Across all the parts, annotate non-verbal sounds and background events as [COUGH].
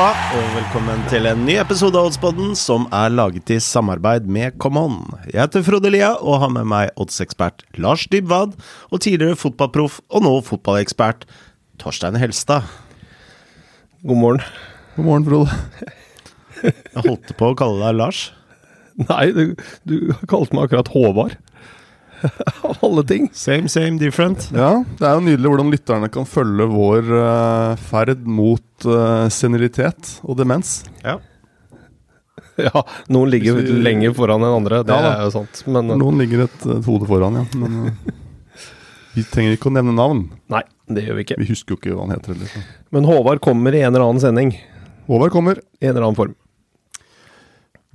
halla, og velkommen til en ny episode av Oddspodden som er laget i samarbeid med Come On. Jeg heter Frode Lia og har med meg oddsekspert Lars Dybwad og tidligere fotballproff og nå fotballekspert Torstein Helstad. God morgen. God morgen, Frode. Jeg holdt på å kalle deg Lars. Nei, du, du kalte meg akkurat Håvard. [LAUGHS] Av alle ting. Same, same, different. Ja, Det er jo nydelig hvordan lytterne kan følge vår uh, ferd mot uh, senilitet og demens. Ja. [LAUGHS] Ja, noen ligger vi- lenger foran enn andre, det Ja er jo sant. Men eh, Noen ligger et, et hode foran, ja. Men uh, [LAUGHS] vi trenger ikke å nevne navn. nei, det gjør vi ikke. Vi husker jo ikke hva han heter. Liksom. Men Håvard kommer i en eller annen sending. Håvard kommer. I en eller annen form.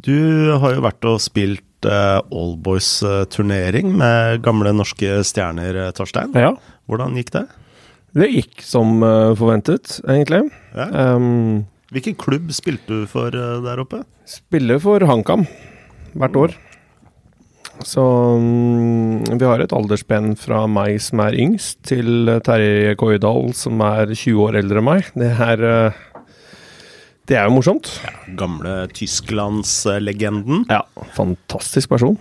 Du har jo vært og spilt uh, Allboys-turnering med gamle norske stjerner, eh, Torstein. Ja. Hvordan gikk det? Det gikk som eh, forventet, egentlig. Ja. Um, Hvilken klubb spilte du for eh, der oppe? spiller for HamKam hvert år. Så um, vi har et aldersspenn fra meg som er yngst, til Terje Koidal som er 20 år eldre enn meg. Det er eh, Det er jo morsomt. Gamle Tysklandslegenden. Ja, fantastisk person.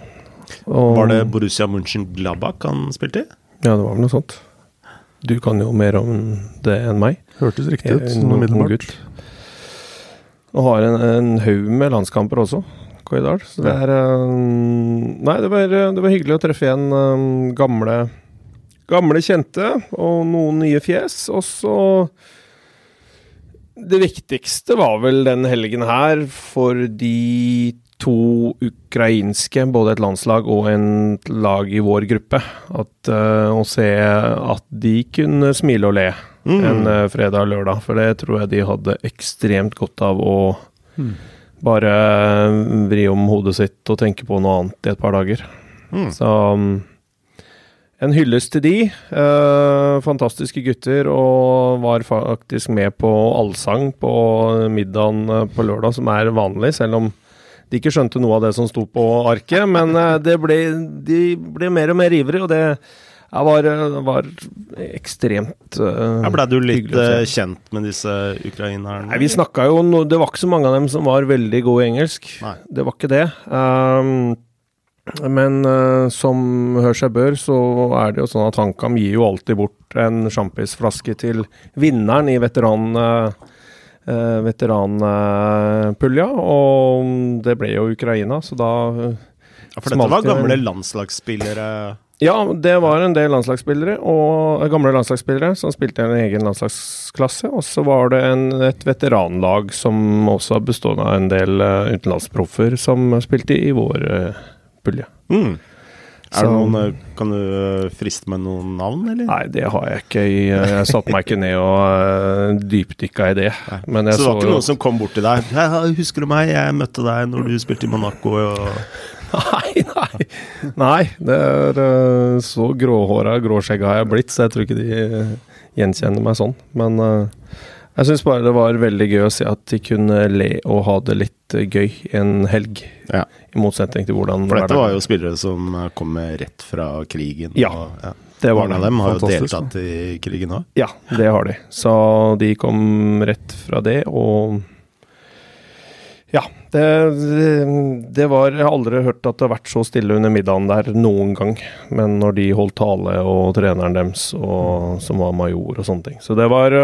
Og, Var det Borussia München-Glabach han spilte i? Ja, det var vel noe sånt. Du kan jo mer om det enn meg. Hørtes riktig ut. Sånn umiddelbart. Og har en, en haug med landskamper også, Koidal. Så det er eh, Nei, det var, det var hyggelig å treffe igjen eh, gamle Gamle kjente og noen nye fjes. Og så Det viktigste var vel den helgen her for de to ukrainske, både et landslag og en lag i vår gruppe. At, uh, å se at de kunne smile og le en uh, fredag og lørdag. For det tror jeg de hadde ekstremt godt av å bare eh, vri om hodet sitt og tenke på noe annet i et par dager. Mm. Så um, en hyllest til de. Eh, fantastiske gutter, og var faktisk med på allsang på middagen eh, på lørdag, som er vanlig, selv om de ikke skjønte noe av det som sto på arket. Men eh, det ble, de ble mer og mer ivrige, og det var, eh, var ekstremt uh, Ja, Blei du litt hyggelig kjent med disse ukrainerne? Nei, vi snakka jo no, Det var ikke så mange av dem som var veldig gode i engelsk. Nei. Det var ikke det. Um, men uh, som hør seg bør, så er det jo sånn at HamKam gir jo alltid bort en sjampisflaske til vinneren i veteran... Uh, veteranpulja, og det ble jo Ukraina, så da Ja, for dette var gamle landslagsspillere. Ja, det var en del landslagsspillere, og gamle landslagsspillere som spilte i en egen landslagsklasse. Og så var det en, et veteranlag som også bestod av en del utenlandsproffer som spilte i vår uh, pulje. Mm. Er det noen, eh, Kan du eh, friste med noen navn, eller? Nei, det har jeg ikke. eh, Jeg satte meg ikke ned og dypdykka i det. Men så det var så ikke noen som kom bort til deg? Jeg 'Husker du meg? Jeg møtte deg når du spilte i Monaco.' Og... Nei, nei. Nei, det er så gråhåra, gråskjegga har jeg blitt, så jeg tror ikke de gjenkjenner meg sånn. Men jeg syns bare det var veldig gøy å se at de kunne le og ha det litt uh, gøy en helg. Ja. I motsetning til hvordan For dette var jo spillere som eh, kom rett fra krigen. Ja, og, ja. det var Mange av dem har jo deltatt i krigen òg. Ja, det har de. Så de kom rett fra det, og ja. Det, det var Jeg har aldri hørt at det har vært så stille under middagen der noen gang. Men når de holdt tale, og treneren deres, og, som var major og sånne ting. Så det var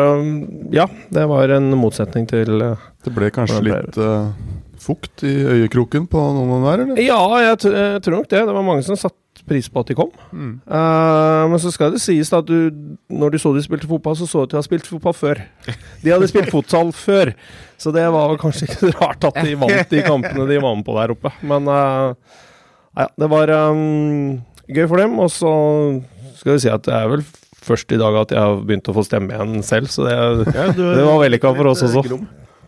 Ja, det var en motsetning til Det ble kanskje litt eh, fukt i øyekroken på noen av dem der, eller? Ja, jeg, t jeg tror nok det. Det var mange som satte pris på at de kom. Mm. Uh, men så skal det sies da at du, når du så de spilte fotball, så så du at de hadde spilt fotball før. De hadde spilt fotsal før, så det var kanskje ikke rart at de vant de kampene de var med på der oppe. Men uh, ja, det var um, gøy for dem. Og så skal vi si at det er vel først i dag at jeg har begynt å få stemme igjen selv, så det, det var vellykka for oss også.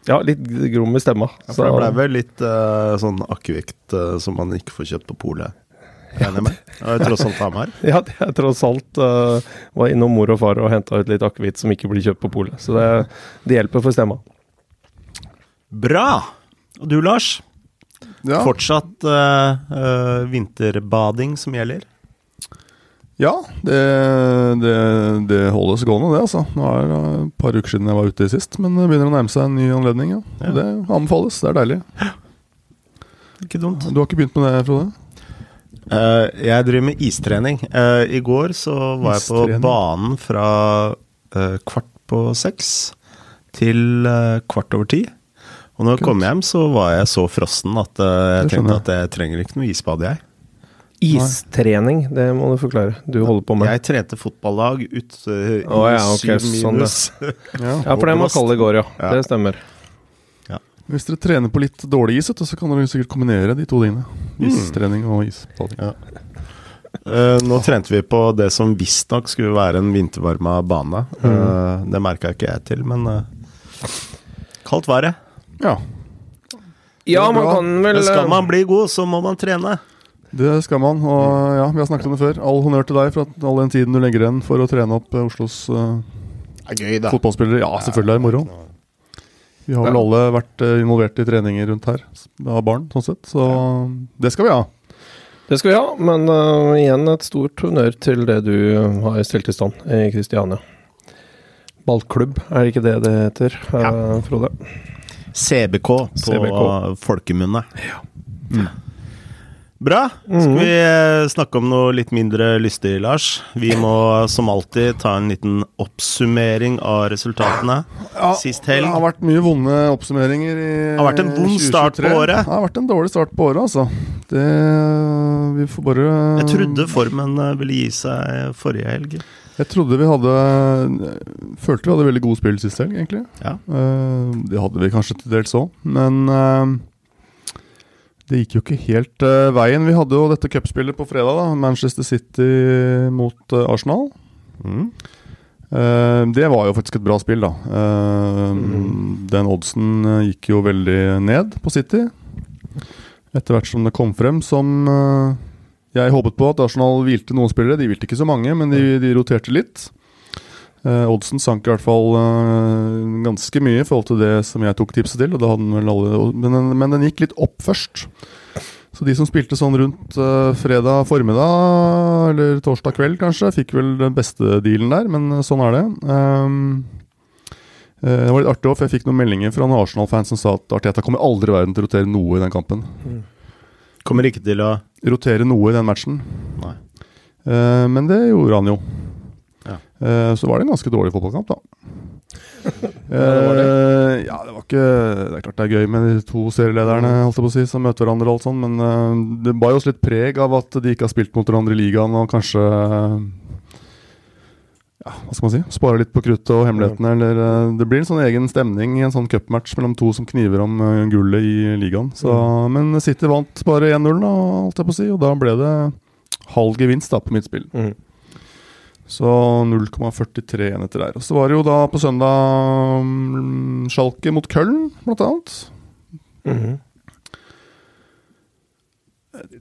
Ja, litt grom i stemma. Ja, for det ble vel litt uh, sånn akevitt uh, som man ikke får kjøpt på polet. Enig med? Det er tross alt Hamar. [LAUGHS] Ja, det er tross alt uh, var innom mor og far og henta ut litt akevitt som ikke blir kjøpt på polet. Så det, det hjelper for stemma. Bra! Og du, Lars? Ja. Fortsatt uh, eh, vinterbading som gjelder? Ja, det, det, det holdes gående, det. altså. Nå er det et par uker siden jeg var ute sist, men det begynner å nærme seg en ny anledning. ja. Ja. Det anbefales. Det er deilig. Ikke dumt. Du har ikke begynt med det, Frode? Uh, jeg driver med istrening. Uh, I går så var jeg på banen fra uh, kvart på seks til kvart over ti. Og når jeg kom hjem, så var jeg så frossen at jeg tenkte at jeg trenger ikke noe isbad, jeg. Istrening, det må du forklare. Du holder på med. Jeg trente fotballag ut uh, i oh, ja, okay, syv sånn, minus. [LAUGHS] Ja. Ja, [LAUGHS] for det må kalle det i går, ja. Ja. Det stemmer. Hvis dere trener på litt dårlig is, så kan dere sikkert kombinere de to tingene. Istrening og isbading. Ja. Eh, nå trente vi på det som visstnok skulle være en vintervarma bane. Eh, det merka ikke jeg til, men uh, kaldt var det. Ja, Ja, man kan vel Men skal man bli god, så må man trene. Det skal man. Og ja, vi har snakket om det før. All honnør til deg for at all den tiden du legger igjen for å trene opp eh, Oslos uh, er gøy, fotballspillere. Ja, selvfølgelig er det moro. Vi har vel alle vært eh, involvert i treninger rundt her av barn, sånn sett. Så det skal vi ha. Det skal vi ha, men uh, igjen et stort honnør til det du har stilt i stand i Kristiania. Ballklubb, er det ikke det det heter, uh, Frode? CBK på CBK. folkemunne. Bra. Skal vi eh, snakke om noe litt mindre lystig, Lars? Vi må som alltid ta en liten oppsummering av resultatene. Sist helg. Det har vært mye vonde oppsummeringer i 2023. Det har vært en vond start på året. Det har vært en dårlig start på året, altså. Det Vi får bare Jeg trodde formen eh, ville gi seg forrige helg. Jeg trodde vi hadde Følte vi hadde veldig gode spill sist helg, egentlig. Ja. Eh, det hadde vi kanskje til dels òg, men eh, det gikk jo ikke helt uh, veien. Vi hadde jo dette cupspillet på fredag, da. Manchester City mot uh, Arsenal. Mm. Uh, det var jo faktisk et bra spill, da. Mm. Den oddsen gikk jo veldig ned på City. Etter hvert som det kom frem som jeg håpet på at Arsenal hvilte noen spillere. De hvilte ikke så mange, men de, de roterte litt. Eh, oddsen sank i hvert fall eh, ganske mye i forhold til det som jeg tok tipset til. Alle, men, den, men den gikk litt opp først. Så de som spilte sånn rundt eh, fredag formiddag, eller torsdag kveld kanskje, fikk vel den beste dealen der, men eh, sånn er det. Ehm, eh, det var litt artig også, for jeg fikk noen meldinger fra noen Arsenal-fans som sa at Arteta kommer aldri i verden til å rotere noe i den kampen. Kommer ikke til å Rotere noe i den matchen. Nei. Eh, men det gjorde han jo. Eh, så var det en ganske dårlig fotballkamp, da. [LAUGHS] var det. Eh, ja, det var ikke Det er klart det er gøy med de to serielederne holdt jeg på å si, som møter hverandre, og alt sånt, men eh, det bar jo også litt preg av at de ikke har spilt mot hverandre i ligaen, og kanskje ja, hva skal man si? Spare litt på kruttet og hemmelighetene. Eller, det blir en sånn egen stemning i en sånn cupmatch mellom to som kniver om gullet i ligaen. Så, Men City vant bare 1-0, da, holdt jeg på å si, og da ble det halv gevinst da på mitt spill. Mhm. Så 0,43 enheter der. Og så var det jo da på søndag um, Schalke mot Köln, blant annet. Mhm.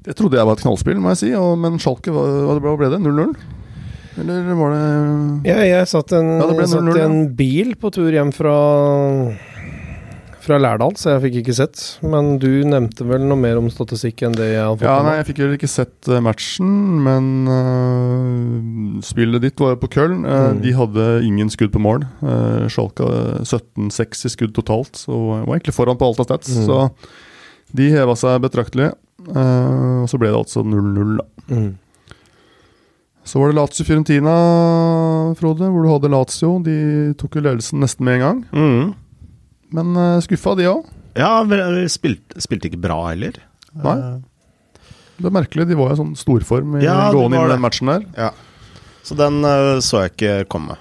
Det trodde jeg var et knallspill, må jeg si. Og, men Schalke, hva, hva ble- det? 0-0? Eller var det Ja, jeg satt, en, Ja, satt i en bil på tur hjem fra fra Lærdal, så jeg fikk ikke sett. Men du nevnte vel noe mer om statistikk enn det jeg har fått Ja, med nei, meg? jeg fikk heller ikke sett eh, matchen, men uh, spillet ditt var jo på Köln. Uh, Mm. De hadde ingen skudd på mål. Uh, Schalke 17-6 i skudd totalt, så var egentlig foran på alt av stats. Mm. Så de heva seg betraktelig. Uh, og så ble det altså 0-0, da. Mm. Så var det Lazio Fiorentina, Frode, hvor du hadde Lazio. De tok jo ledelsen nesten med en gang. mm. Men uh, skuffa, de òg. Ja, spilte, spilt ikke bra heller. Nei. Eh, Det er merkelig. De var i sånn storform i Ja, de gående inn i den matchen der. Ja. Så den eh, så jeg ikke komme.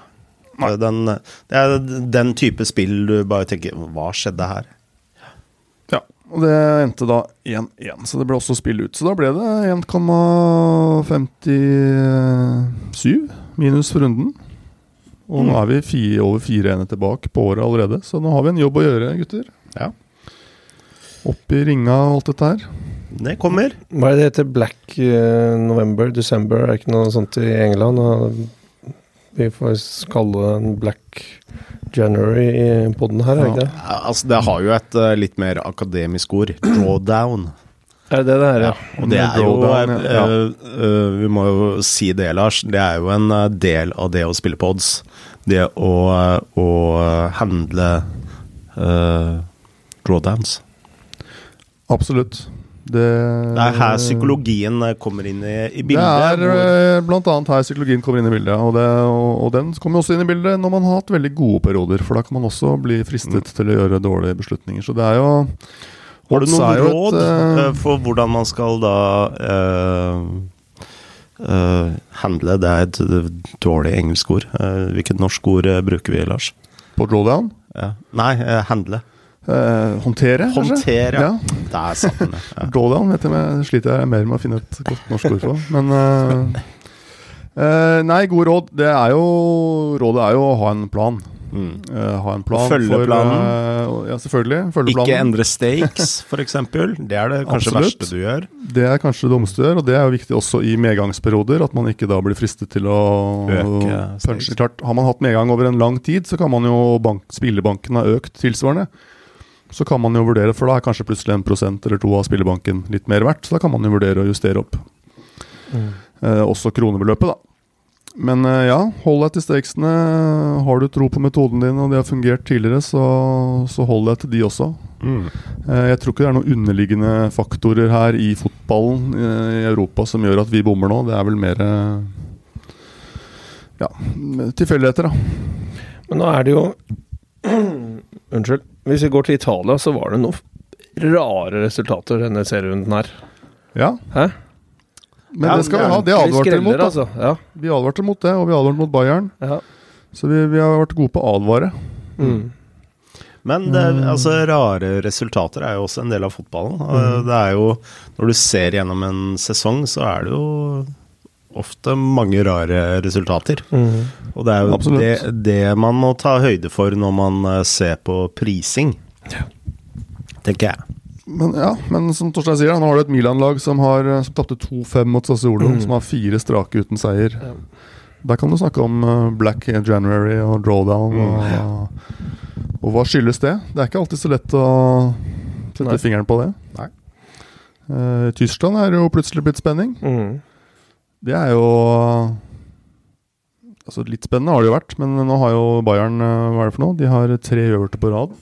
Eh, Den, det er den type spill du bare tenker Hva skjedde her? Ja, og det endte da 1-1, så det ble også spill ut. Så da ble det 1,57 minus for runden. Og nå er vi fire, over fire ene tilbake på året allerede, så nå har vi en jobb å gjøre, gutter. Ja. Opp i ringa og alt dette her. Det kommer. Hva er det heter? Black eh, November, December? Er det ikke noe sånt i England? Og vi får kalle det en Black January i poden her, er det ikke det? Ja, Altså, det har jo et eh, litt mer akademisk ord. Drawdown. Er det det det er, ja? Og det er jo eh, ja. eh, Vi må jo si det, Lars. Det er jo en eh, del av det å spille på odds. Det å, eh, å eh, handle uh, drawdowns. Absolutt. Det, Det er her psykologien eh, kommer inn i, i Det er eh, blant annet her psykologien kommer inn i bildet. Og, det, og, og den kommer også inn i bildet når man har hatt veldig gode perioder. For da kan man også bli fristet Mm. til å gjøre dårlige beslutninger. Så det er jo Har du noen er et, råd eh, eh, for hvordan man skal da Uh, handle Det er et dårlig engelsk ord. Uh, hvilket norsk ord uh, bruker vi, Lars? på drawdown? Ja. Nei, handle. Håndtere, kanskje? Håndtere, ja. Ja. Der satt den, ja. [LAUGHS] Drawdown vet jeg, men sliter jeg mer med å finne et godt norsk ord for. Men [LAUGHS] Nei, gode råd. Det er jo Rådet er jo å ha en plan. Mm. Eh, ha en plan følge for, planen. eh, ja, selvfølgelig. Følge Ikke planen. endre stakes, f.eks. Det er det kanskje Absolutt. verste du gjør. Det er kanskje det dummeste du gjør, og det er jo viktig også i medgangsperioder. At man ikke da blir fristet til å Øke punche. Klart, Har man hatt medgang over en lang tid, så kan man jo bank, Spillebanken ha økt tilsvarende. Så kan man jo vurdere, for da er kanskje plutselig en prosent eller to av spillebanken litt mer verdt. Så da kan man jo vurdere å justere opp. Eh, også kronebeløpet, da. Men eh, ja, hold deg til stakesene. Har du tro på metoden din, og det har fungert tidligere, så, så hold deg til de også. Mm. Eh, Jeg tror ikke det er noen underliggende faktorer her i fotballen eh, i Europa som gjør at vi bommer nå. Det er vel mer ja, tilfeldigheter, da. Men nå er det jo [CLEARS THROAT] Unnskyld. Hvis vi går til Italia, så var det noen rare resultater denne serierunden her. Ja. Hæ? Men Ja, det skal vi ha. Det advarte vi mot. altså. Ja. Vi advarte mot det, og vi advarte mot Bayern. ja. Så vi, vi har vært gode på å advare. Mm. Men det, altså, rare resultater er jo også en del av fotballen. Mm. Det er jo Når du ser gjennom en sesong, så er det jo ofte mange rare resultater. Mm. Og det er jo det, det man må ta høyde for når man eh, ser på prising, tenker jeg. Men ja, men som Torstein sier, nå har du et Milan-lag som, har, eh, som tapte 2-5 mot Sassuolo, som har fire strake uten seier. Ja. Der kan du snakke om eh, Black January og drawdown. Og, og hva skyldes det? Det er ikke alltid så lett å sette Nei. fingeren på det. Nei. Eh, Tyskland er jo plutselig blitt spenning. Mm. Det er jo Altså Litt spennende har det jo vært, men nå har jo Bayern Hva er det for noe? De har tre øverte på rad.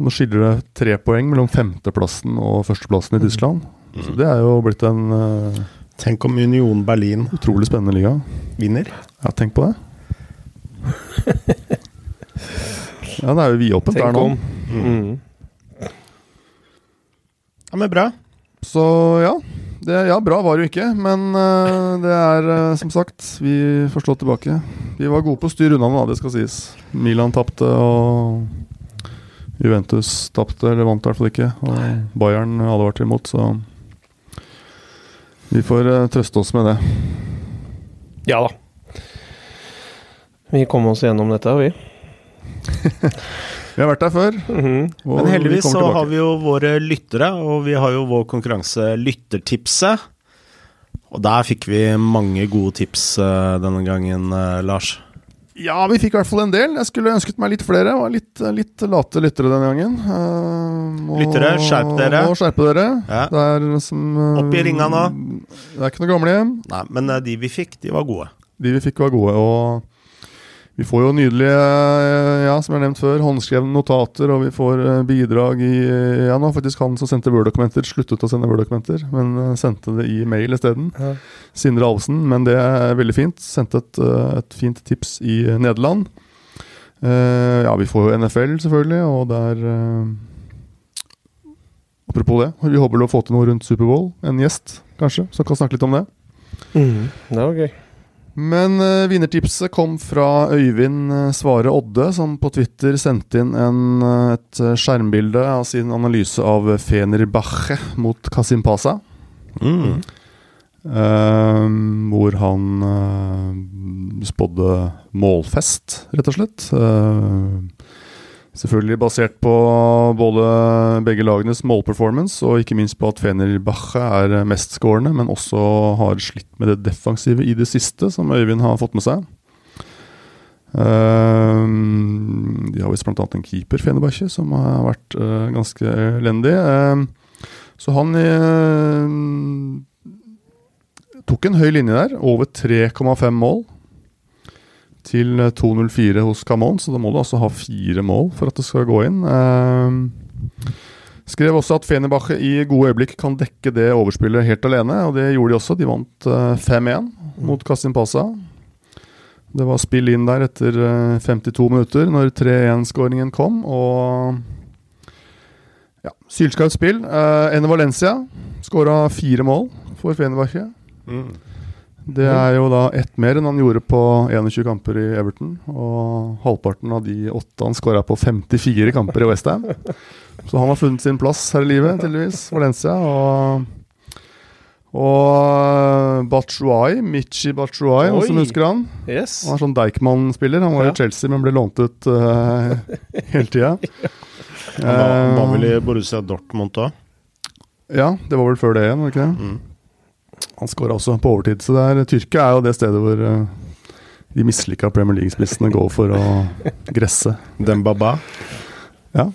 Nå skiller det tre poeng mellom femteplassen og førsteplassen i Tyskland. Så det er jo blitt en uh, Tenk om Union Berlin utrolig spennende liga. vinner. Ja, tenk på det. [LAUGHS] ja, det er jo vidåpent der nå. om. Mm. Ja, men bra. Så ja. Det, ja, bra var det jo ikke, men uh, det er uh, som sagt Vi får slå tilbake. Vi var gode på å styre unna nå, det skal sies. Milan tapte, og Juventus tapte, eller vant i hvert fall ikke. Og Bayern advarte imot, så vi får eh, trøste oss med det. Ja da. Vi kom oss gjennom dette, vi. [LAUGHS] Vi har vært der før. Mm -hmm. Men heldigvis så tilbake. har vi jo våre lyttere, og vi har jo vår konkurranse Lyttertipset. Og der fikk vi mange gode tips eh, denne gangen, eh, Lars. Ja, vi fikk i hvert fall en del. Jeg skulle ønsket meg litt flere. Var litt, litt late lyttere denne gangen. Uh, må- Lyttere, skjerp dere. Må skjerpe dere. Ja. Det er som uh, Opp i ringa nå. Det er ikke noe gamlehjem. Nei, men eh, de vi fikk, de var gode. De vi fikk, var gode. Og vi får jo nydelige, eh, ja, som jeg har nevnt før, håndskrevne notater, og vi får eh, bidrag i Ja, nå faktisk han som sendte Word-dokumenter, sluttet å sende Word-dokumenter, men eh, sendte det i mail isteden. Ja. Sindre Alvsen, men det er veldig fint. Sendte et, eh, et fint tips i Nederland. Uh, ja, vi får jo NFL, selvfølgelig, og der uh, Apropos det, vi håper å få til noe rundt Superbowl. En gjest, kanskje, som kan snakke litt om det. Mm, Det var gøy. Men uh, vinnertipset kom fra Øyvind eh, Svare Odde, som på Twitter sendte inn en, eh, et skjermbilde av sin analyse av Fenerbache mot Kasim Pasa. Mm. Uh, hvor han uh, spådde målfest, rett og slett. Eh, selvfølgelig basert på både begge lagenes målperformance, og ikke minst på at Fenerbahçe er mestskårende, men også har slitt med det defensive i det siste, som Øyvind har fått med seg. Eh, de har visst bl.a. en keeper, Fenerbahçe, som har vært eh, ganske elendig. Eh, Så han eh, tok en høy linje der, over 3,5 mål. Til eh, 2,04 hos Camon, så da må du altså ha fire mål for at det skal gå inn. Eh, skrev også at Fenebache i gode øyeblikk kan dekke det overspillet helt alene, og det gjorde de også. De vant eh, 5-1 mot Kasim Pasa. Det var spill inn der etter eh, 52 minutter, når 3-1-skåringen kom, og ja, sylskarpt spill. Eh, Ene Valencia skåra fire mål for Fenerbahçe. Det er jo da ett mer enn han gjorde på 21 kamper i Everton. Og halvparten av de åtte han skåra på 54 kamper i Westham. [LAUGHS] Så han har funnet sin plass her i livet, tydeligvis. Valencia. Og, og Bachuai, Michi Bachuai, hva som husker han? Yes. Han er sånn Deichman-spiller. Han var Ja. i Chelsea, men ble lånt ut uh, [LAUGHS] hele tida. [LAUGHS] Han var, var vel i Borussia Dortmund da? Ja, det var vel før det igjen, var det ikke det? Mm. Han skåra også på overtid. Så det er, Tyrkia er jo det stedet hvor eh, de mislykka Premier League-spissene går for å gresse. Dembaba. Ja.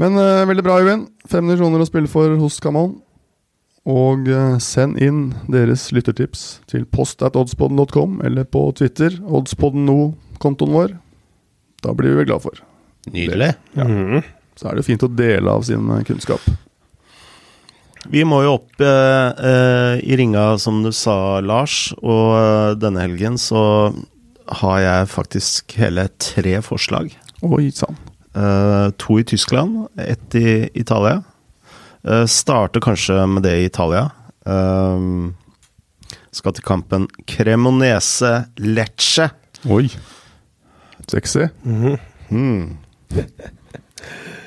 Men uh, veldig bra, Øyvind. Fem nisjoner å spille for hos Camon. Og uh, send inn deres lyttertips til post at oddspodden.com eller på Twitter. Oddspodden nå-kontoen vår. Da blir vi glad for. Nydelig. Ja. Så er det jo fint å dele av sin kunnskap. Vi må jo opp eh, eh, i ringa, som du sa, Lars. Og eh, denne helgen så har jeg faktisk hele tre forslag. Oi sann. Eh, to i Tyskland, ett i Italia. Eh, starter kanskje med det i Italia. Eh, skal til kampen Cremonese Lecce. Oi. Sexy. Mm Hmm.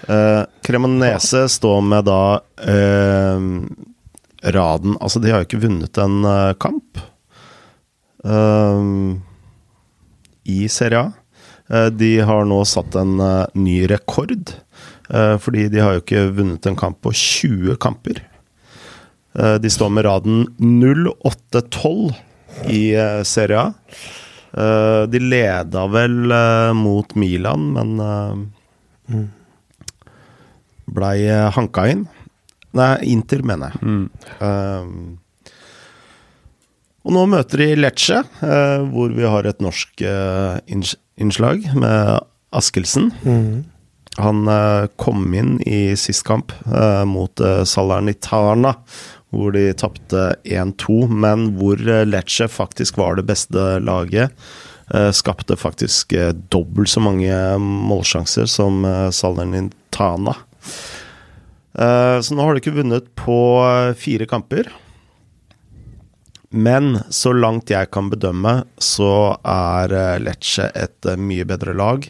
Eh, Cremonese står med da eh, raden Altså, de har jo ikke vunnet en eh, kamp i Serie A. De har nå satt en ny rekord, fordi de har jo ikke vunnet en kamp på 20 kamper. De står med raden 0-8-12 i Serie A. De leda vel mot Milan, men uh, blei uh, hanka inn. Nei, Inter, mener jeg. Mm. Eh, og nå møter de Lecce, uh, hvor vi har et norsk uh, innslag med Askelsen. Mm. Han uh, kom inn i sist kamp eh, mot uh, Salernitana, hvor de tapte 1-2, men hvor eh, Lecce faktisk var det beste laget. Eh, skapte faktisk eh, dobbelt så mange målsjanser som eh, Salernitana. Eh, så nå har de ikke vunnet på eh, fire kamper. Men så langt jeg kan bedømme, så er eh, Lecce et mye bedre lag.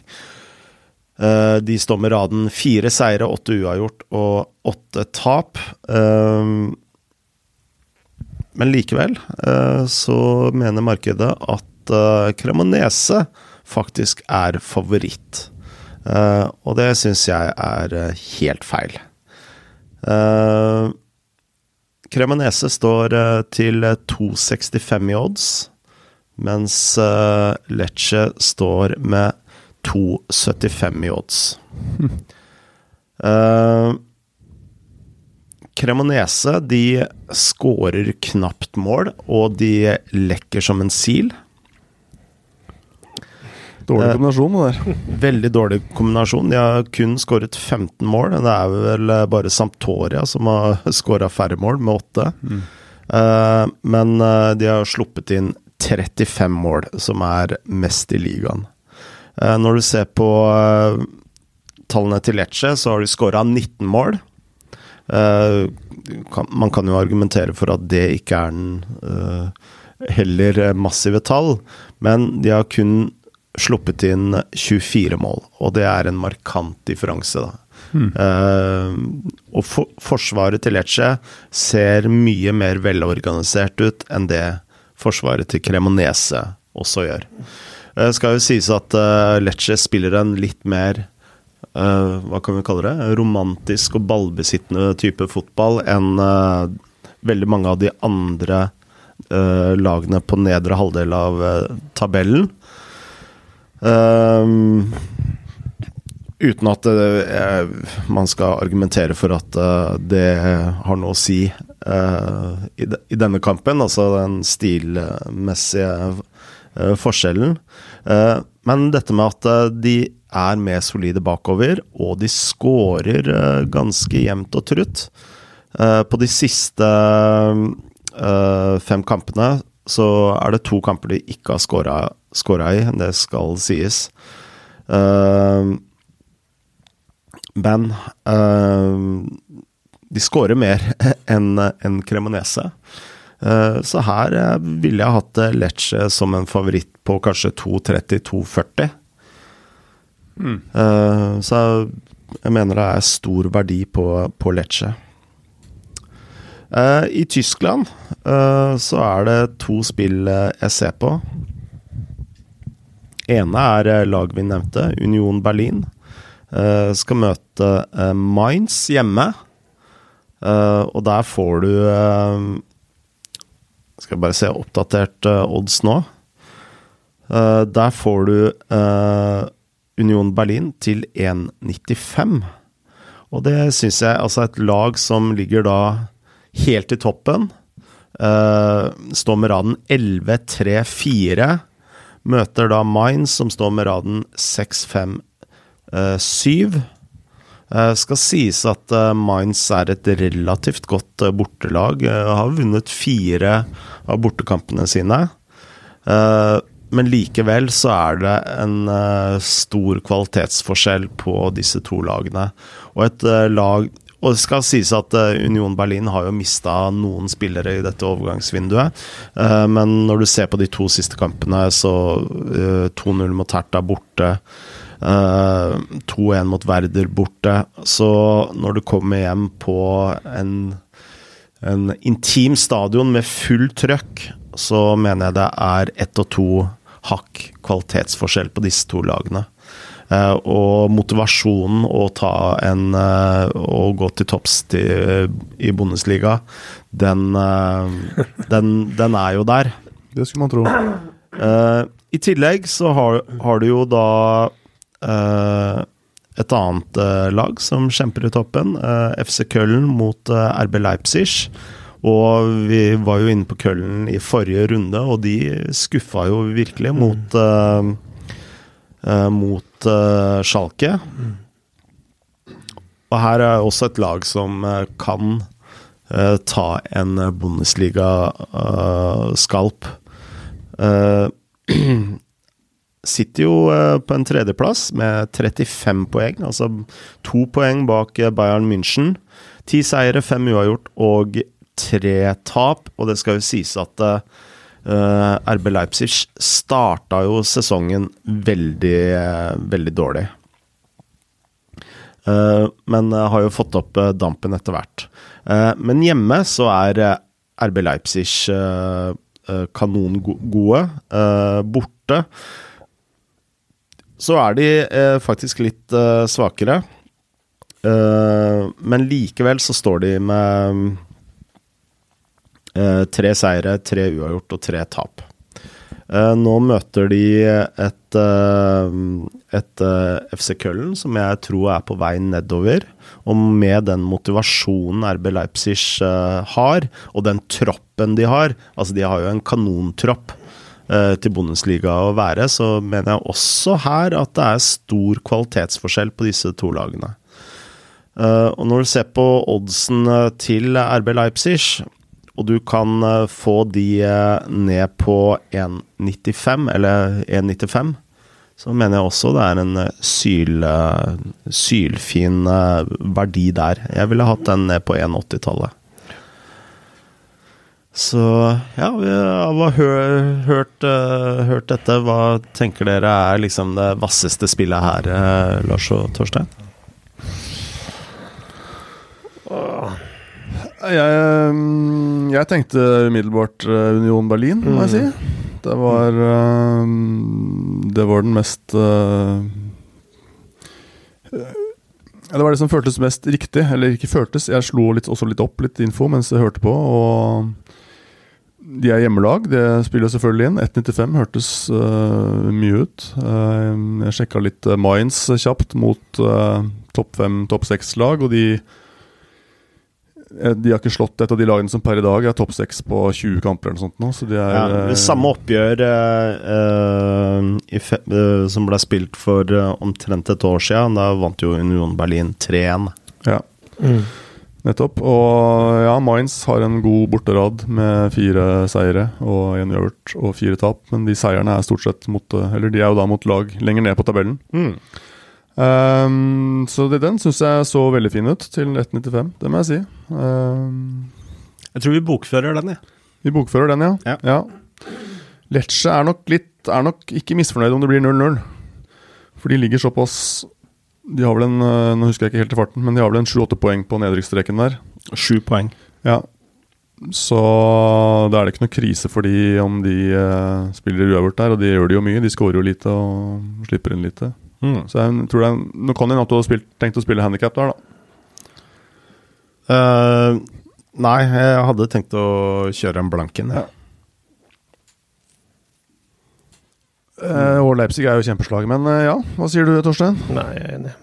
De står med raden fire seire, åtte uavgjort og åtte tap. Men likevel så mener markedet at Cremonese faktisk er favoritt. Eh, og det syns jeg er eh, helt feil. Uh, Cremonese står til 2,65 i odds, mens uh, Lecce står med 2,75 i odds. uh, [LAUGHS] Cremonese de skårer knapt mål, og de lekker som en sil. Dårlig Eh, kombinasjon, det der. [LAUGHS] Veldig dårlig kombinasjon. De har kun skåret 15 mål. Det er vel eh, bare Samptoria som har [LAUGHS] skåra færre mål, med åtte. Eh, men de har sluppet inn 35 mål, som er mest i ligaen. Når du ser på tallene til Lecce, så har de skåra 19 mål. Kan, man kan jo argumentere for at det ikke er den heller massive tall, men de har kun sluppet inn 24 mål, og det er en markant differanse, da. Eh, og for, forsvaret til Lecce ser mye mer velorganisert ut enn det forsvaret til Cremonese også gjør. Det skal jo sies at uh, Lecce spiller en litt mer eh, hva kan vi kalle det? Romantisk og ballbesittende type fotball enn veldig mange av de andre lagene på nedre halvdel av tabellen. Ehm, uten at eh, man skal argumentere for at uh, det har noe å si uh, i, de, i, denne kampen, altså den stilmessige forskjellen. Men dette med at de er mer solide bakover, og de skårer ganske jevnt og trutt. på de siste fem kampene så er det to kamper de ikke har scora i, det skal sies. Uh, men uh, de skårer mer [LAUGHS] enn en Cremonese. Uh, så her uh, ville jeg hatt Lecce som en favoritt på kanskje 2.30-2.40. Mm. så jeg mener det er stor verdi på, på Lecce. I Tyskland så er det to spill jeg ser på. Ene er lag vi nevnte, Union Berlin. Uh, skal møte uh, Mainz hjemme. Uh, og der får du Skal bare se oppdatert odds nå. der får du Union Berlin til 1,95. Og det syns jeg Altså, et lag som ligger da helt i toppen, står med raden 11-3-4, møter da Mainz, som står med raden 6-5 Uh, syv. Uh, skal sies at Mines Mainz er et relativt godt bortelag. har vunnet fire av bortekampene sine. men likevel så er det en stor kvalitetsforskjell på disse to lagene. Og et lag og det skal sies at Union Berlin har jo mista noen spillere i dette overgangsvinduet. men når du ser på de to siste kampene, så 2-0 mot Hertha borte. Uh, eh, 2-1 mot Werder borte. Så når du kommer hjem på en, en intim stadion med full trøkk, så mener jeg det er ett og to hakk kvalitetsforskjell på disse to lagene. Uh, og motivasjonen å ta en uh, Å gå til topps i Bundesliga, den, den, den, er jo der. Det skulle man tro. I tillegg så har, har du jo da Eh, et annet eh, lag som kjemper i toppen, eh, FC Köln mot RB Leipzig. Og vi var jo inne på Køllen i forrige runde, og de skuffa jo virkelig mm. mot uh, Mot uh, Schalke. Og her er også et lag som kan ta en Bundesliga-skalp. [CLEARS THROAT] sitter jo eh, på en tredjeplass med 35 poeng, altså to poeng bak eh, Bayern München. Ti seire, fem uavgjort og tre tap. Og det skal jo sies at uh, eh, RB Leipzig starta jo sesongen veldig, uh, veldig dårlig. Uh, men har jo fått opp dampen etter hvert. men hjemme så er RB Leipzig kanongode. borte så er de eh, faktisk litt eh, svakere. Uh, men likevel så står de med uh, tre seire, tre uavgjort og tre tap. Uh, nå møter de et, et FC Køllen som jeg tror er på vei nedover. Og med den motivasjonen RB Leipzig har, og den troppen de har Altså, de har jo en kanontropp Eh, til Bundesliga å være, så mener jeg også her at det er stor kvalitetsforskjell på disse to lagene. Eh, og når du ser på oddsen eh, til RB Leipzig, og du kan få de ned på 1,95 eller 1,95, så mener jeg også det er en syl, sylfin verdi der. Jeg ville hatt den ned på 1,80-tallet. Så ja, vi har hørt, hørt, dette. Hva tenker dere er liksom det vasseste spillet her, Lars og Torstein? Jeg, mm, jeg tenkte umiddelbart uh, Union Berlin, må jeg si. Mm. Det var Det var den mest det var det som føltes mest riktig. Eller ikke føltes, jeg slo litt, også litt opp litt info mens jeg hørte på. Og de er hjemmelag, det spiller selvfølgelig inn. 1,95 hørtes uh, mye ut. Uh, jeg sjekka litt uh, Mines kjapt mot uh, topp fem, topp seks-lag, og de de har ikke slått et av de lagene som per i dag er topp seks på 20 kamper. eller sånt nå, så de er, ja, Samme oppgjør fe, som ble spilt for omtrent et år siden. Da vant jo Union Berlin 3-1. Ja. Mm. Nettopp. Og ja, Mainz har en god borterad med fire seire og én uavgjort og fire tap. Men de seierne er stort sett mot Eller de er jo da mot lag lenger ned på tabellen. Mm. Um, så det, den syns jeg så veldig fin ut til 1,95. Det må jeg si. Um, jeg tror vi bokfører den, jeg. Ja. Vi bokfører den, ja. ja. ja. Lecce er nok litt Er nok ikke misfornøyd om det blir 0-0. For de ligger såpass de har vel en eh, Nå husker jeg ikke helt i farten, men de har vel en sju-åtte poeng på nedrykksstreken der. Sju poeng. Ja. Så da er det ikke noe krise for de om de uh, spiller uavgjort der, og de gjør det jo mye. De skårer jo lite og slipper inn lite. Mm. Så jeg tror det er, Nå kan hende at du har spilt, tenkt å spille handikap der, da. Uh, nei, jeg hadde tenkt å kjøre en blanken. Ja. Uh, og Leipzig er jo kjempeslag, men uh, ja. Hva sier du, Torstein? Nei, jeg er enig.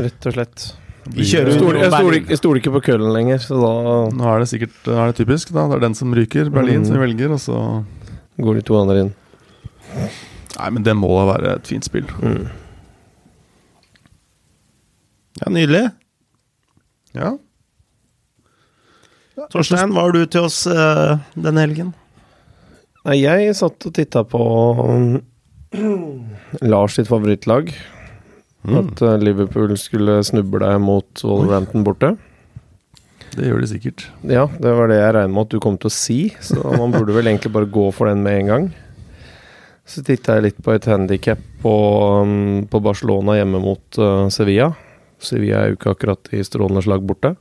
Rett og slett. Vi kjører Stol, jeg, stoler, jeg ikke på Køllen lenger, så da Nå er det sikkert er det typisk, da. Det er den som ryker. Berlin mm. som vi velger, og så Går de to andre inn. Nei, men det må da være et fint spill. Mm. Ja, nydelig. Ja. Torstein, hva har du til oss uh, denne helgen? Nei, jeg satt og titta på [CLEARS THROAT] Lars sitt favorittlag. Mm. At uh, Liverpool skulle snuble mot Wolverhampton borte. Det gjør de sikkert. Ja, det var det jeg regner med at du kom til å si. Så man burde vel egentlig bare gå for den med en gang. Så titta jeg litt på et handikap på, um, på, Barcelona hjemme mot uh, Sevilla. Sevilla er jo ikke akkurat i strålende slag borte.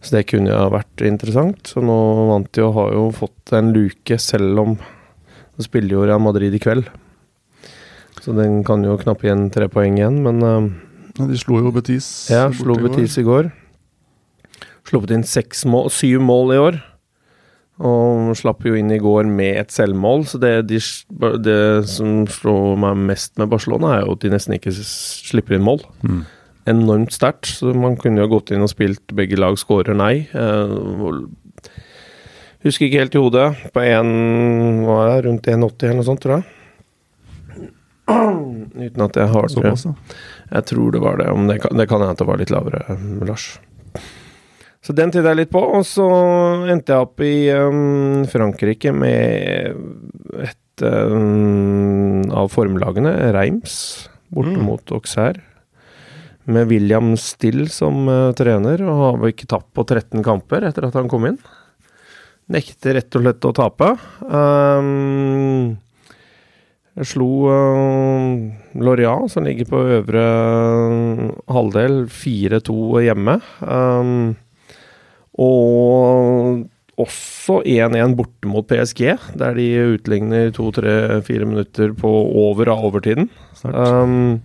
Så det kunne jo ha vært interessant. Så nå vant de og har jo fått en luke, selv om de spiller jo Real Madrid i kveld. Så den kan jo knappe igjen tre poeng igjen, men uh, De slo jo Betis. Ja, slo Betis i går. Sluppet inn mål, syv mål i år. Og slapp jo inn i går med et selvmål, så det, de, det som slår meg mest med Barcelona, er jo at de nesten ikke slipper inn mål. Mm enormt sterkt. Så man kunne jo gått inn og spilt begge lag skårer nei. Uh, husker ikke helt i hodet. På 1, hva er det rundt 1,80 eller noe sånt, tror jeg. [CLEARS THROAT] Uten at jeg har det. Jeg tror det var det. Om det, kan, det kan hende at det var litt lavere, Lars. Så den tittet jeg litt på, og så endte jeg opp i um, Frankrike med et um, av formlagene, Reims, borte mm. mot Auxerre med William Still som uh, trener, og har vel ikke tapt på 13 kamper etter at han kom inn. Nekter rett og slett å tape. Um, jeg slo uh, Lorient, som ligger på øvre halvdel, 4-2 hjemme. Um, og også 1-1 borte mot PSG, der de utligner 2-3-4 minutter på over av overtiden. Um,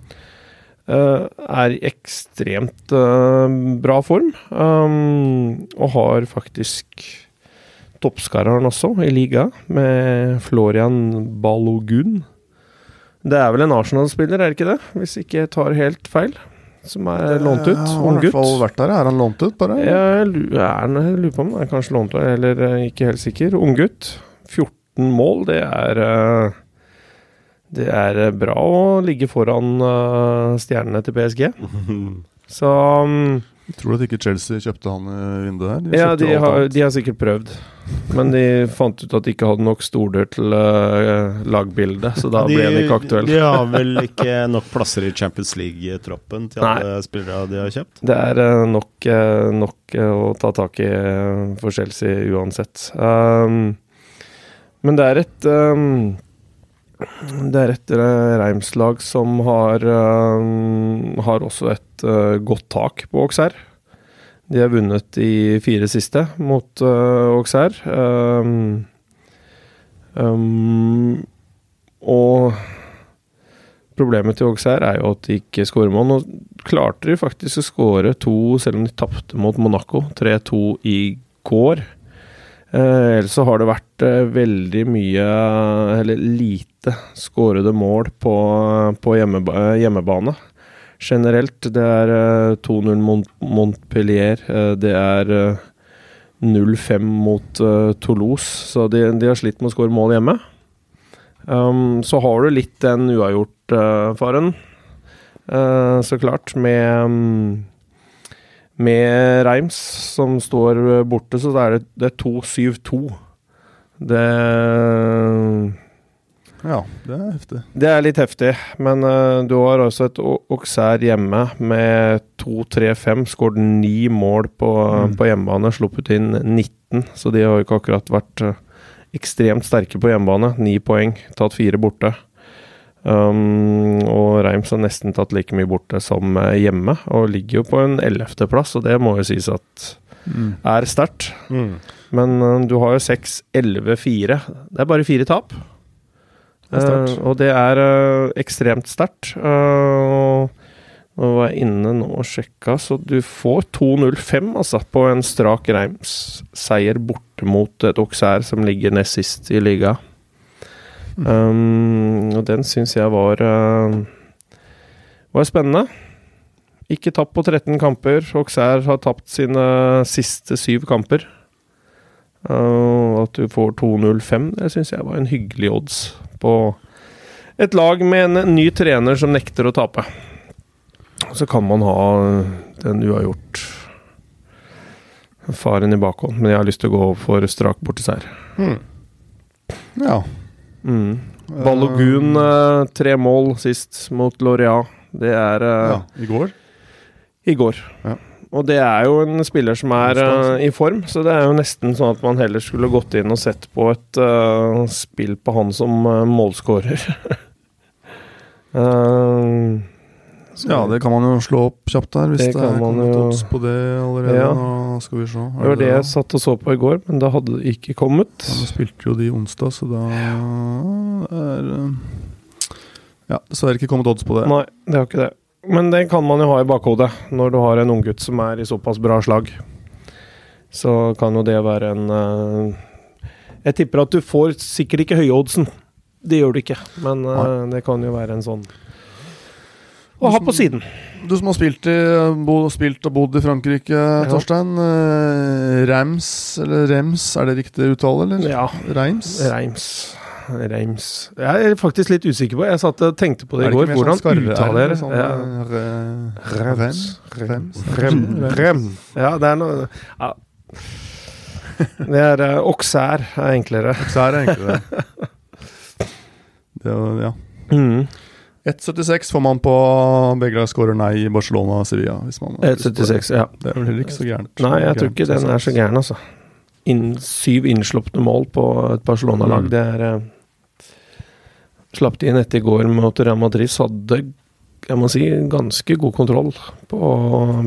Uh, er i ekstremt uh, bra form. Um, og har faktisk toppskareren også i liga, med Florian Balogun. Det er vel en Arsenal-spiller, er det ikke det? Hvis ikke jeg tar helt feil. Som er lånt ut. Unggutt. Har i vært der. Er han lånt ut, bare? Ja, jeg lurer på om han er kanskje lånt ut, eller uh, ikke helt sikker. Ung gutt. 14 mål, det er uh, det er eh, bra å ligge foran stjernene til PSG. [LAUGHS] Så um, Tror du at ikke Chelsea kjøpte han i vinduet her? De ja, de har, de har, sikkert prøvd. Men de fant ut at de ikke hadde nok stoler til uh, lagbildet, så da de, ble det ikke aktuelt. De har vel ikke nok plasser i Champions League-troppen til alle spillere de har kjøpt? Det er uh, nok, uh, nok å ta tak i for Chelsea uansett. Um, men det er et um, det er et Reims-lag som har, uh, har også et godt tak på Auxerre. De har vunnet de fire siste mot uh, Auxerre. Um, um, og problemet til Auxerre er jo at de ikke skårer mål. Nå klarte de faktisk å skåre to, selv om de tapte mot Monaco 3-2 i går. Uh, ellers så har det vært uh, veldig mye, eller lite, skårede mål på, på hjemmeba hjemmebane. Generelt. Det er eh, 2-0 mot Montpellier. eh, det er eh, 0-5 mot eh, Toulouse, så de, de har slitt med å skåre mål hjemme. Um, så har du litt den uavgjort-faren, uh, så klart, med um, med Reims, som står borte, så er det, det er 2-7-2. Det Ja, det er heftig. Det er litt heftig, men uh, du har også et O- Auxerre hjemme med 2-3-5. Skåret ni mål på, Mm. på hjemmebane, sluppet inn 19, så de har jo ikke akkurat vært uh, ekstremt sterke på hjemmebane. Ni poeng, tatt fire borte. Um, og Reims har nesten tatt like mye borte som eh, hjemme, og ligger jo på en ellevteplass, og det må jo sies at Mm. er sterkt. Men uh, du har jo 6-11-4. Det er bare fire tap. Eh, og det er uh, ekstremt sterkt. Uh, nå var jeg inne nå og sjekka, så du får 2-0-5 altså, på en strak Reims-seier borte mot et Auxerre som ligger nest sist i liga. Um, og den syns jeg var var spennende. Ikke tapt på 13 kamper. Auxerre har tapt sine siste syv kamper. Uh, at du får 2-0-5, det syns jeg var en hyggelig odds på et lag med en ny trener som nekter å tape. Så kan man ha den uavgjort faren i bakhånd, men jeg har lyst til å gå for strak borteseier. Mm. Ja. Mm. Balogun, eh, tre mål sist mot Loria. Det er eh, ja. I går. i går. Ja. Og det er jo en spiller som er eh, i form, så det er jo nesten sånn at man heller skulle gått inn og sett på et uh, spill på han som uh, målskårer. [LAUGHS] Eh, Ja, det kan man jo slå opp kjapt der, hvis Det det, er kommet jo- odds på det allerede. Ja. Nå skal vi se. Er det var det jeg satt og så på i går, men da hadde det ikke kommet. Ja, Nå spilte jo de onsdag, så da er Ja, dessverre ikke kommet odds på det. Nei, det har ikke det. Men det kan man jo ha i bakhodet når du har en unggutt som er i såpass bra slag. Så kan jo det være en eh, Jeg tipper at du får sikkert ikke høyoddsen. Det gjør du ikke, men eh, det kan jo være en sånn å ha på siden. Du som har spilt, i, bo, spilt og bodd i Frankrike, Torstein. eh, Reims, eller Rems, er det riktig uttale, eller? Ja. Reims? Reims. Reims Jeg er faktisk litt usikker på Jeg satt og tenkte på det i går. ikke mer Hvordan sånn uttaler sånn, ja. eh, Rems. Rems? Rem. Rem. Ja, det er noe ja. Det er uh, Oksær er enklere. Oksær er enklere. det. det er ja. Mm. 1,76 får man på begge lag skårer nei i Barcelona og Sevilla. Hvis man har lyst på det. 1,76, ja. Det er vel heller ikke så gærent. Nei, jeg tror ikke den er så gæren, altså. In, syv innslupne mål på et Barcelona-lag, Mm. det er uh, Slapp de inn etter i går mot Real Madrid, hadde jeg må si ganske god kontroll på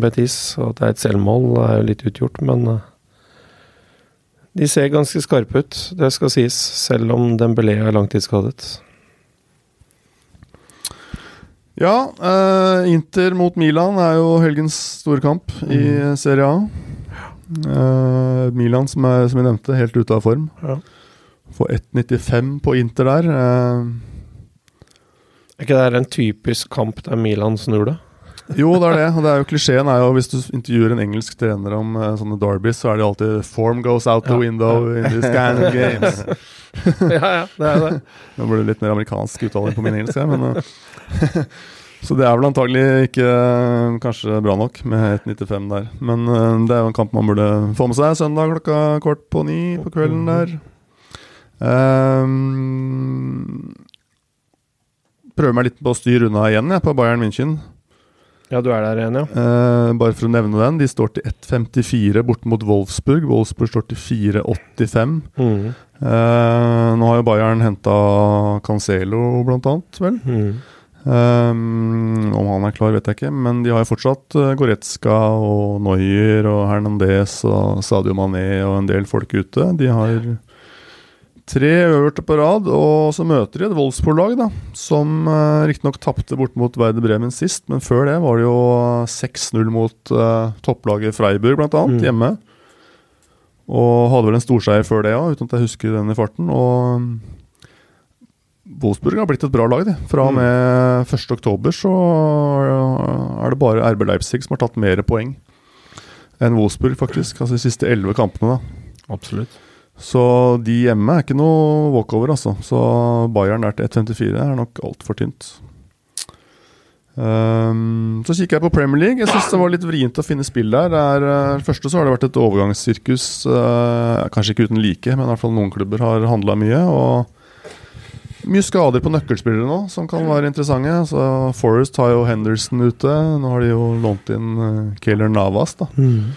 Betis. At det er et selvmål, er jo litt utgjort, men uh, de ser ganske skarpe ut, det skal sies, selv om Dembélé er langtidsskadet. Ja, eh, Inter mot Milan er jo helgens store kamp i Mm. Serie A. Eh, Milan, som, er, som jeg nevnte, helt ute av form. Ja. Får 1,95 på Inter der. eh, Er ikke det en typisk kamp der Milan snur det? jo, det er det. Og det er jo klisjeen er jo hvis du intervjuer en engelsk trener om uh, sånne derbys, så er det alltid 'form goes out the window in these kind of games'. [LAUGHS] ja, ja, det er det. [LAUGHS] Nå ble det litt mer amerikansk uttaling på min engelsk, men uh, [LAUGHS] Så det er vel antagelig ikke eh, kanskje bra nok med 1,95 der. Men det er jo en kamp man burde få med seg søndag klokka kort på ni på kvelden der. Um, prøver meg litt på å styre unna igjen, jeg, på Bayern München. Ja, du er der igjen, ja. Eh, bare for å nevne den. De står til 1,54 borte mot Wolfsburg. Wolfsburg står til 4,85. Mm. Eh, nå har jo Bayern henta Cancelo, blant annet, vel. Mm. Um, om han er klar, vet jeg ikke, men de har jo fortsatt uh, Goretzka og Noyer og Hernandez og Sadio Mané og en del folk ute. De har tre øverste på rad, og så møter de et Wolfsburg-lag, da, som uh, riktignok tapte bort mot Werder Bremen sist, men før det var det jo 6-0 mot uh, topplaget Freiburg, blant annet, Mm. hjemme. Og hadde vel en storseier før det òg, uten at jeg husker den i farten. Og mm, Wolfsburg har blitt et bra lag, de. Fra og med 1.10 så er det bare RB Leipzig som har tatt mer poeng enn Wolfsburg, faktisk. Altså de siste elleve kampene, da. Absolutt. Så de hjemme er ikke noe walkover, altså. Så Bayern der til 1,54 er nok altfor tynt. Um, så kikker jeg på Premier League. Jeg syns det var litt vrient å finne spill der. Det er, uh, første så har det vært et overgangssirkus, uh, kanskje ikke uten like, men i hvert fall noen klubber har handla mye. Og mye skader på nøkkelspillere nå, som kan være interessante. Så Forest har jo Henderson ute. Nå har de jo lånt inn uh, Kayler Navas. da Mm.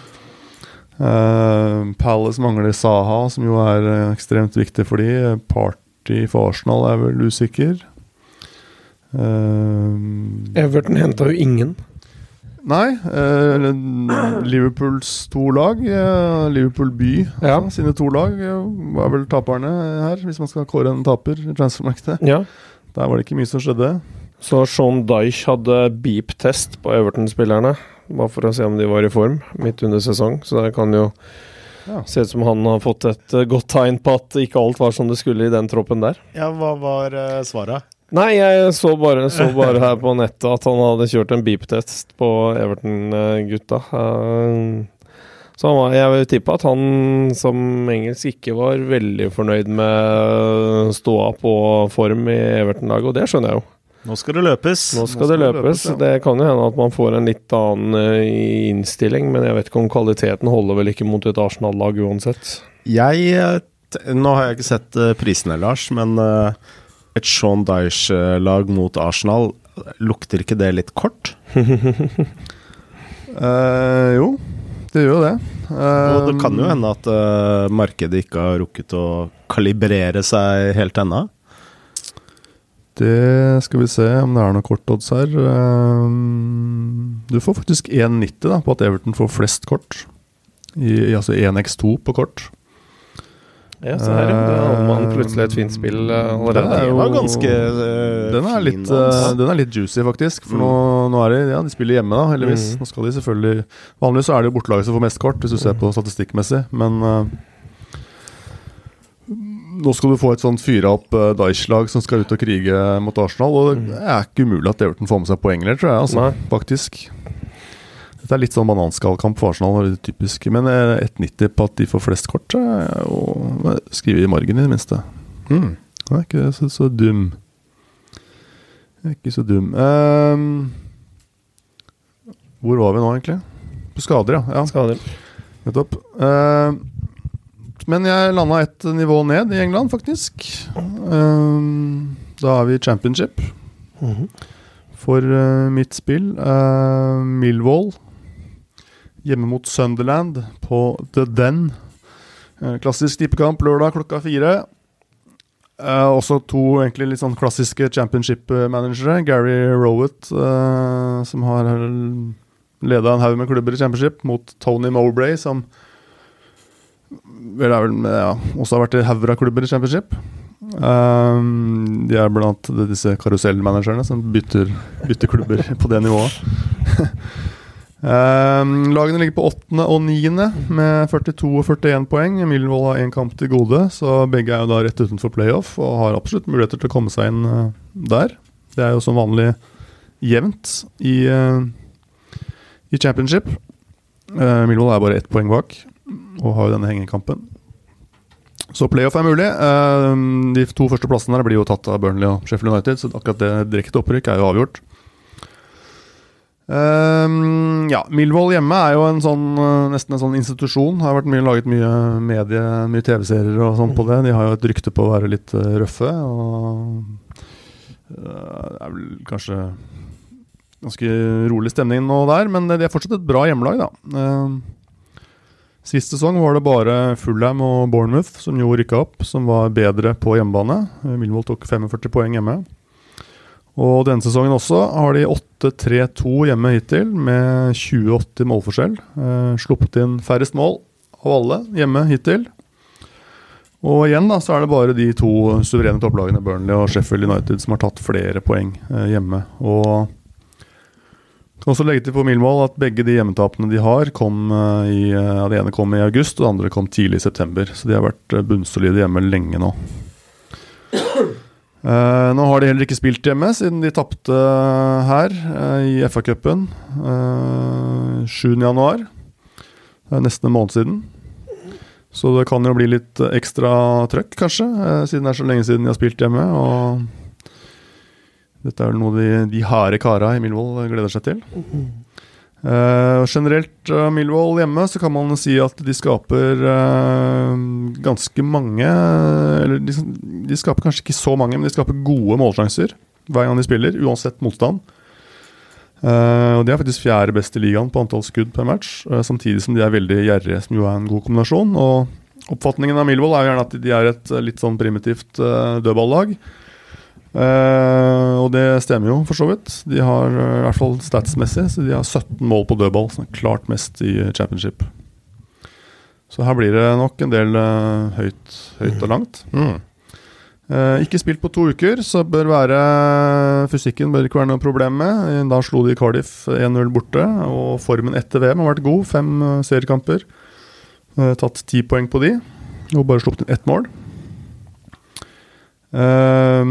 Uh, Palace mangler Saha, som jo er uh, ekstremt viktig for de. Party for Arsenal er vel usikker. Uh, Everton henta jo ingen. nei, uh, Liverpools to lag, uh, Liverpool by Ja. sine to lag, uh, var vel taperne her, hvis man skal kåre en taper i transfermarkedet. Ja. Der var det ikke mye som skjedde. Så Sean Dyche hadde beep-test på Everton-spillerne. Bare for å se om de var i form midt under sesong. Så det kan jo Ja. se ut som han har fått et eh, godt tegn på at ikke alt var som det skulle i den troppen der. Ja, hva var uh, svaret? Nei, jeg så bare, så bare her på nettet at han hadde kjørt en beep-test på Everton-gutta. Eh, Så var, jeg vil tippe at han som engelsk ikke var veldig fornøyd med ståa på form i Everton-laget, og det skjønner jeg jo. Nå skal det løpes. Nå skal det løpes. ja. Det kan jo hende at man får en litt annen eh, innstilling, men jeg vet ikke om kvaliteten holder vel ikke mot et Arsenal-lag uansett. Jeg eh, Nå har jeg ikke sett eh, prisene, Lars, men et Sean Dyche-lag mot Arsenal, lukter ikke det litt kort? uh, [LAUGHS] jo, det gjør jo det. Og det kan jo hende at uh, markedet ikke har rukket å kalibrere seg helt ennå. Det skal vi se om det er noe kortodds her. Ehm, Du får faktisk 1,90 da, på at Everton får flest kort. I, i- altså 1x2 på kort. Ja, se her, ja. Da hadde man plutselig et fint spill allerede. Det er jo- var ganske eh, Den er, litt, eh, den er litt juicy, faktisk. For nå, nå er det, ja, de spiller hjemme, da, heldigvis. Mm. Nå skal de selvfølgelig Vanligvis så er det jo bortelaget som får mest kort, hvis du ser på statistikkmessig, men eh, Nå skal du få et sånt fyra opp uh, Daesh-lag som skal ut og krige mot Arsenal. Og det er ikke umulig at Everton får med seg poeng, eller, tror jeg. Altså, Nei. faktisk. Dette er litt sånn bananskallkamp for Arsenal, det er typisk. Men eh, 1,90 på at de får flest kort, så er Skrive i margen, i det minste. Mm. Det er ikke så, så dum. Det er Ikke så dum. Ehm, hvor var vi nå, egentlig? På skader, ja. ja Skader. nettopp. Ehm, men jeg landa et nivå ned i England, faktisk. Um, da er vi i championship Mhm. for uh, mitt spill. Uh, Millwall hjemme mot Sunderland på The Den. Eh, klassisk tippekamp lørdag klokka fire. Uh, også to egentlig litt sånn klassiske championship-managere. Gary Rowett, som har leda en haug med klubber i championship, mot Tony Mowbray, som vel er vel ja, også har vært i hauger av klubber i championship. Um, de er blant disse karusellmanagerne som bytter, bytter klubber [LAUGHS] på det nivået. [LAUGHS] um, lagene ligger på åttende og niende med 42 og 41 poeng. Millwall har én kamp til gode, så begge er jo da rett utenfor playoff og har absolutt muligheter til å komme seg inn uh, der. Det er jo som vanlig jevnt i, uh, i championship. Uh, Millwall er bare ett poeng bak og har jo denne hengekampen. Så playoff er mulig. Eh, de to første plassene der blir jo tatt av Burnley og Sheffield United, så akkurat det direkte opprykk er jo avgjort. Eh, ja, Milvold hjemme er jo en sånn, eh, nesten en sånn institusjon. Har vært mye, laget mye medie, mye TV-serier og sånn på det. De har jo et rykte på å være litt røffe. Og det er vel kanskje ganske rolig stemning nå der, men de er fortsatt et bra hjemmelag, da. Sist sesong var det bare Fulham og Bournemouth som jo rykka opp, som var bedre på hjemmebane. Eh, Millwall tok 45 poeng hjemme. Og denne sesongen også har de 8-3-2 hjemme hittil, med 20-80 målforskjell. Eh, sluppet inn færrest mål av alle hjemme hittil. Og igjen da, så er det bare de to suverene topplagene, Burnley og Sheffield United, som har tatt flere poeng eh, hjemme. Og Kan også legge til på Milmål at begge de hjemmetapene de har, kom eh, i eh, ja, Det ene kom i august, og det andre kom tidlig i september. Så de har vært eh, bunnsolide hjemme lenge nå. [CLEARS THROAT] Eh, nå har de heller ikke spilt hjemme, siden de tapte her eh, i FA-cupen uh, 7.1. Det er nesten en måned siden. Så det kan jo bli litt eh, ekstra trøkk, kanskje, eh, siden det er så lenge siden de har spilt hjemme. Og dette er noe de, de harde kara i Milvold gleder seg til. Uh, generelt uh, Millwall hjemme så kan man si at de skaper uh, ganske mange Eller de, de skaper kanskje ikke så mange, men de skaper gode målsjanser hver gang de spiller, uansett motstand. Uh, og De er faktisk fjerde best i ligaen på antall skudd per match, samtidig som de er veldig gjerrige, som jo er en god kombinasjon. Og Oppfatningen av Millwall er jo gjerne at de er et litt sånn primitivt dødballag. Eh, og det stemmer jo, for så vidt. De har eh, i hvert fall statsmessig så de har 17 mål på dødball, som er klart mest i championship. Så her blir det nok en del uh, høyt, høyt og langt. Mm. Eh, ikke spilt på to uker, så bør være fysikken bør ikke være noe problem med. Da slo de Cardiff 1-0 borte, og formen etter VM har vært god. Fem seriekamper. Tatt ti poeng på de, og bare sluppet inn ett mål. Eh,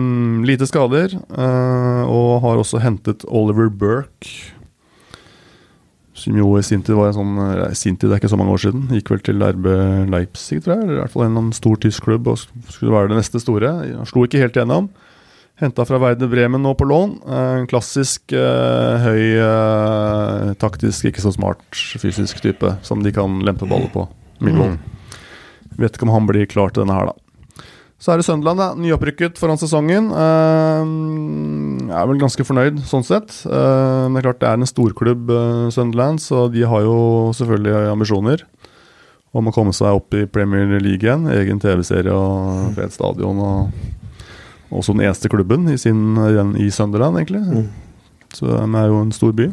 lite skader, uh, og har også hentet Oliver Burke. Som jo i sin tid var en sånn nei, Sin tid, det er ikke så mange år siden. Gikk vel til RB Leipzig, tror jeg. Eller i hvert fall en eller annen stor tysk klubb og skulle være det neste store. Han slo ikke helt igjennom. Henta fra Werder Bremen nå på lån. Eh, En klassisk eh, høy, eh, taktisk, ikke så smart fysisk type som de kan lempe baller på. Mm. Vet ikke om han blir klar til denne her, da. Så er det Sunderland, da. Nyopprykket foran sesongen. Eh, jeg er vel ganske fornøyd sånn sett. Eh, men det er klart det er en storklubb, uh, Sunderland, så de har jo selvfølgelig ambisjoner om å komme seg opp i Premier League igjen. Egen TV-serie og fet stadion. Og også den eneste klubben i, sin, i Sunderland, egentlig. Så de er jo en stor by.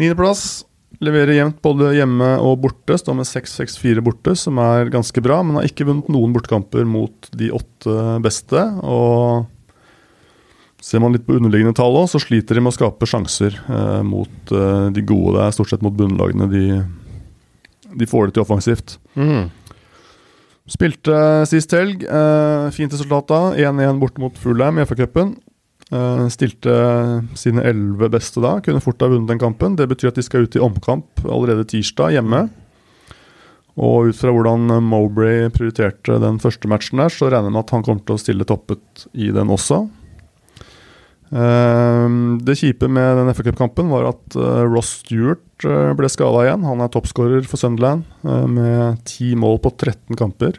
Niendeplass. Leverer jevnt både hjemme og borte. Står med 6-6-4 borte, som er ganske bra. Men har ikke vunnet noen bortekamper mot de åtte beste. Og ser man litt på underliggende tall òg, så sliter de med å skape sjanser eh, mot eh, de gode. Det er stort sett mot bunnlagene de, de får det til offensivt. Mm. Spilte sist helg. Eh, fint resultat da. 1-1 borte mot Fulheim i FA-cupen. Eh, stilte sine elleve beste da. Kunne fort ha vunnet den kampen. Det betyr at de skal ut i omkamp allerede tirsdag, hjemme. Og ut fra hvordan Mowbray prioriterte den første matchen der, så regner jeg med at han kommer til å stille toppet i den også. Eh, det kjipe med den FA Cup-kampen var at eh, Ross Stewart ble skada igjen. Han er toppskårer for Sunderland med ti mål på 13 kamper.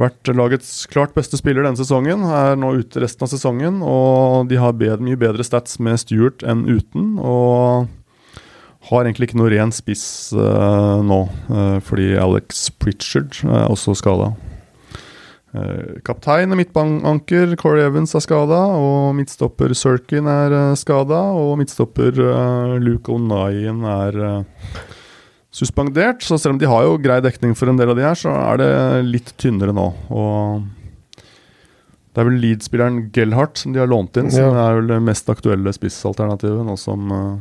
Vært lagets klart beste spiller denne sesongen. Er nå ute resten av sesongen. Og de har bedre, mye bedre stats med Stewart enn uten. Og har egentlig ikke noe ren spiss uh, nå, uh, fordi Alex Pritchard er også skada. Kaptein og midtbanker Corey Evans er skada, og midtstopper Sirkin er uh, skada, og midtstopper eh, Luke O'Nien er eh, suspendert. Så selv om de har jo grei dekning for en del av de her, så er det litt tynnere nå. Og det er vel Leeds-spilleren Gellhardt som de har lånt inn, som Ja. er vel det mest aktuelle spissalternativet nå som uh,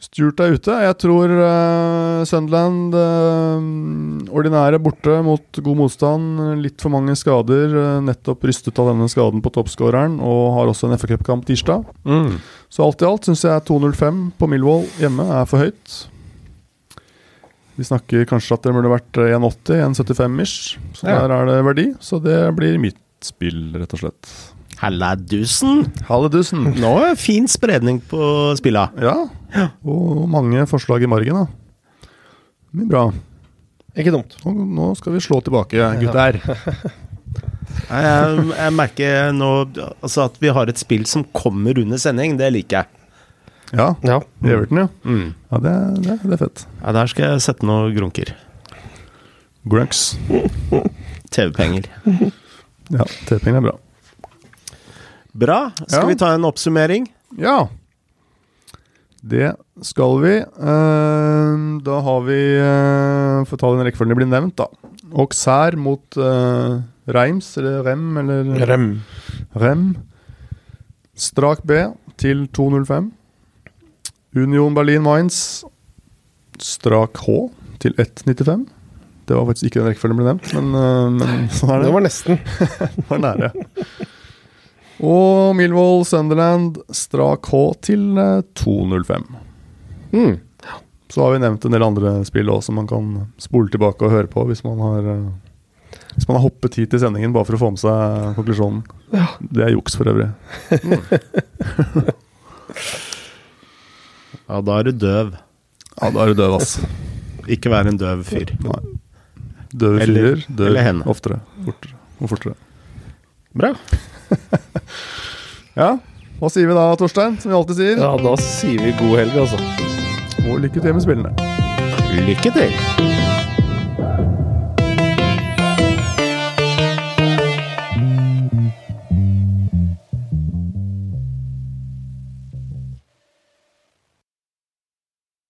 Stewart er ute. Jeg tror uh, Sunderland uh, ordinære borte mot god motstand. Litt for mange skader. nettopp rystet av denne skaden på toppskåreren, og har også en FA-cupkamp tirsdag. Mm. Så alt i alt syns jeg 2.05 på Millwall hjemme er for høyt. Vi snakker kanskje at det burde vært 1,80, 1,75 ish. Så Ja. der er det verdi. Så det blir mitt spill, rett og slett. Halladusen! Halledusen. Nå er det fin spredning på spilla. Ja. Og mange forslag i margen, da. Mye bra. Ikke dumt. Og nå skal vi slå tilbake, gutter. Jeg, jeg merker nå altså at vi har et spill som kommer under sending. Det liker jeg. Ja, Ja. Everton, ja. Mm. Ja, det, det, det er fett. Ja, der skal jeg sette noen grunker. Grunks. [LAUGHS] TV-penger. Ja, TV-penger er bra. Bra. Skal Ja. vi ta en oppsummering? Ja. Det skal vi. Eh, da har vi For å ta den rekkefølgen det blir nevnt, da. Auxerre mot uh, Reims, eller Rem, eller Rem. Rem. Strak B. til 2.05. Union Berlin Mainz strak H til 1.95. Det var faktisk ikke den rekkefølgen ble nevnt, men, øh, men sånn er Det det. var nesten. [LAUGHS] Det var nære. Og Milvold Sunderland strak H til øh, 2.05. Mm. Så har vi nevnt en del andre spill også som man kan spole tilbake og høre på hvis man har øh, Hvis man har hoppet hit til sendingen bare for å få med seg konklusjonen. Det er juks for øvrig. [LAUGHS] [LAUGHS] Ja, da er du døv. Ja, da er du døv, ass. Ikke vær en døv fyr. Nei. Døve fyrer dør oftere. Fortere og fortere. Bra. [LAUGHS] Ja, hva sier vi da, Torstein? Som vi alltid sier. Ja, da sier vi god helg, altså. Og lykke til med spillene. Lykke til.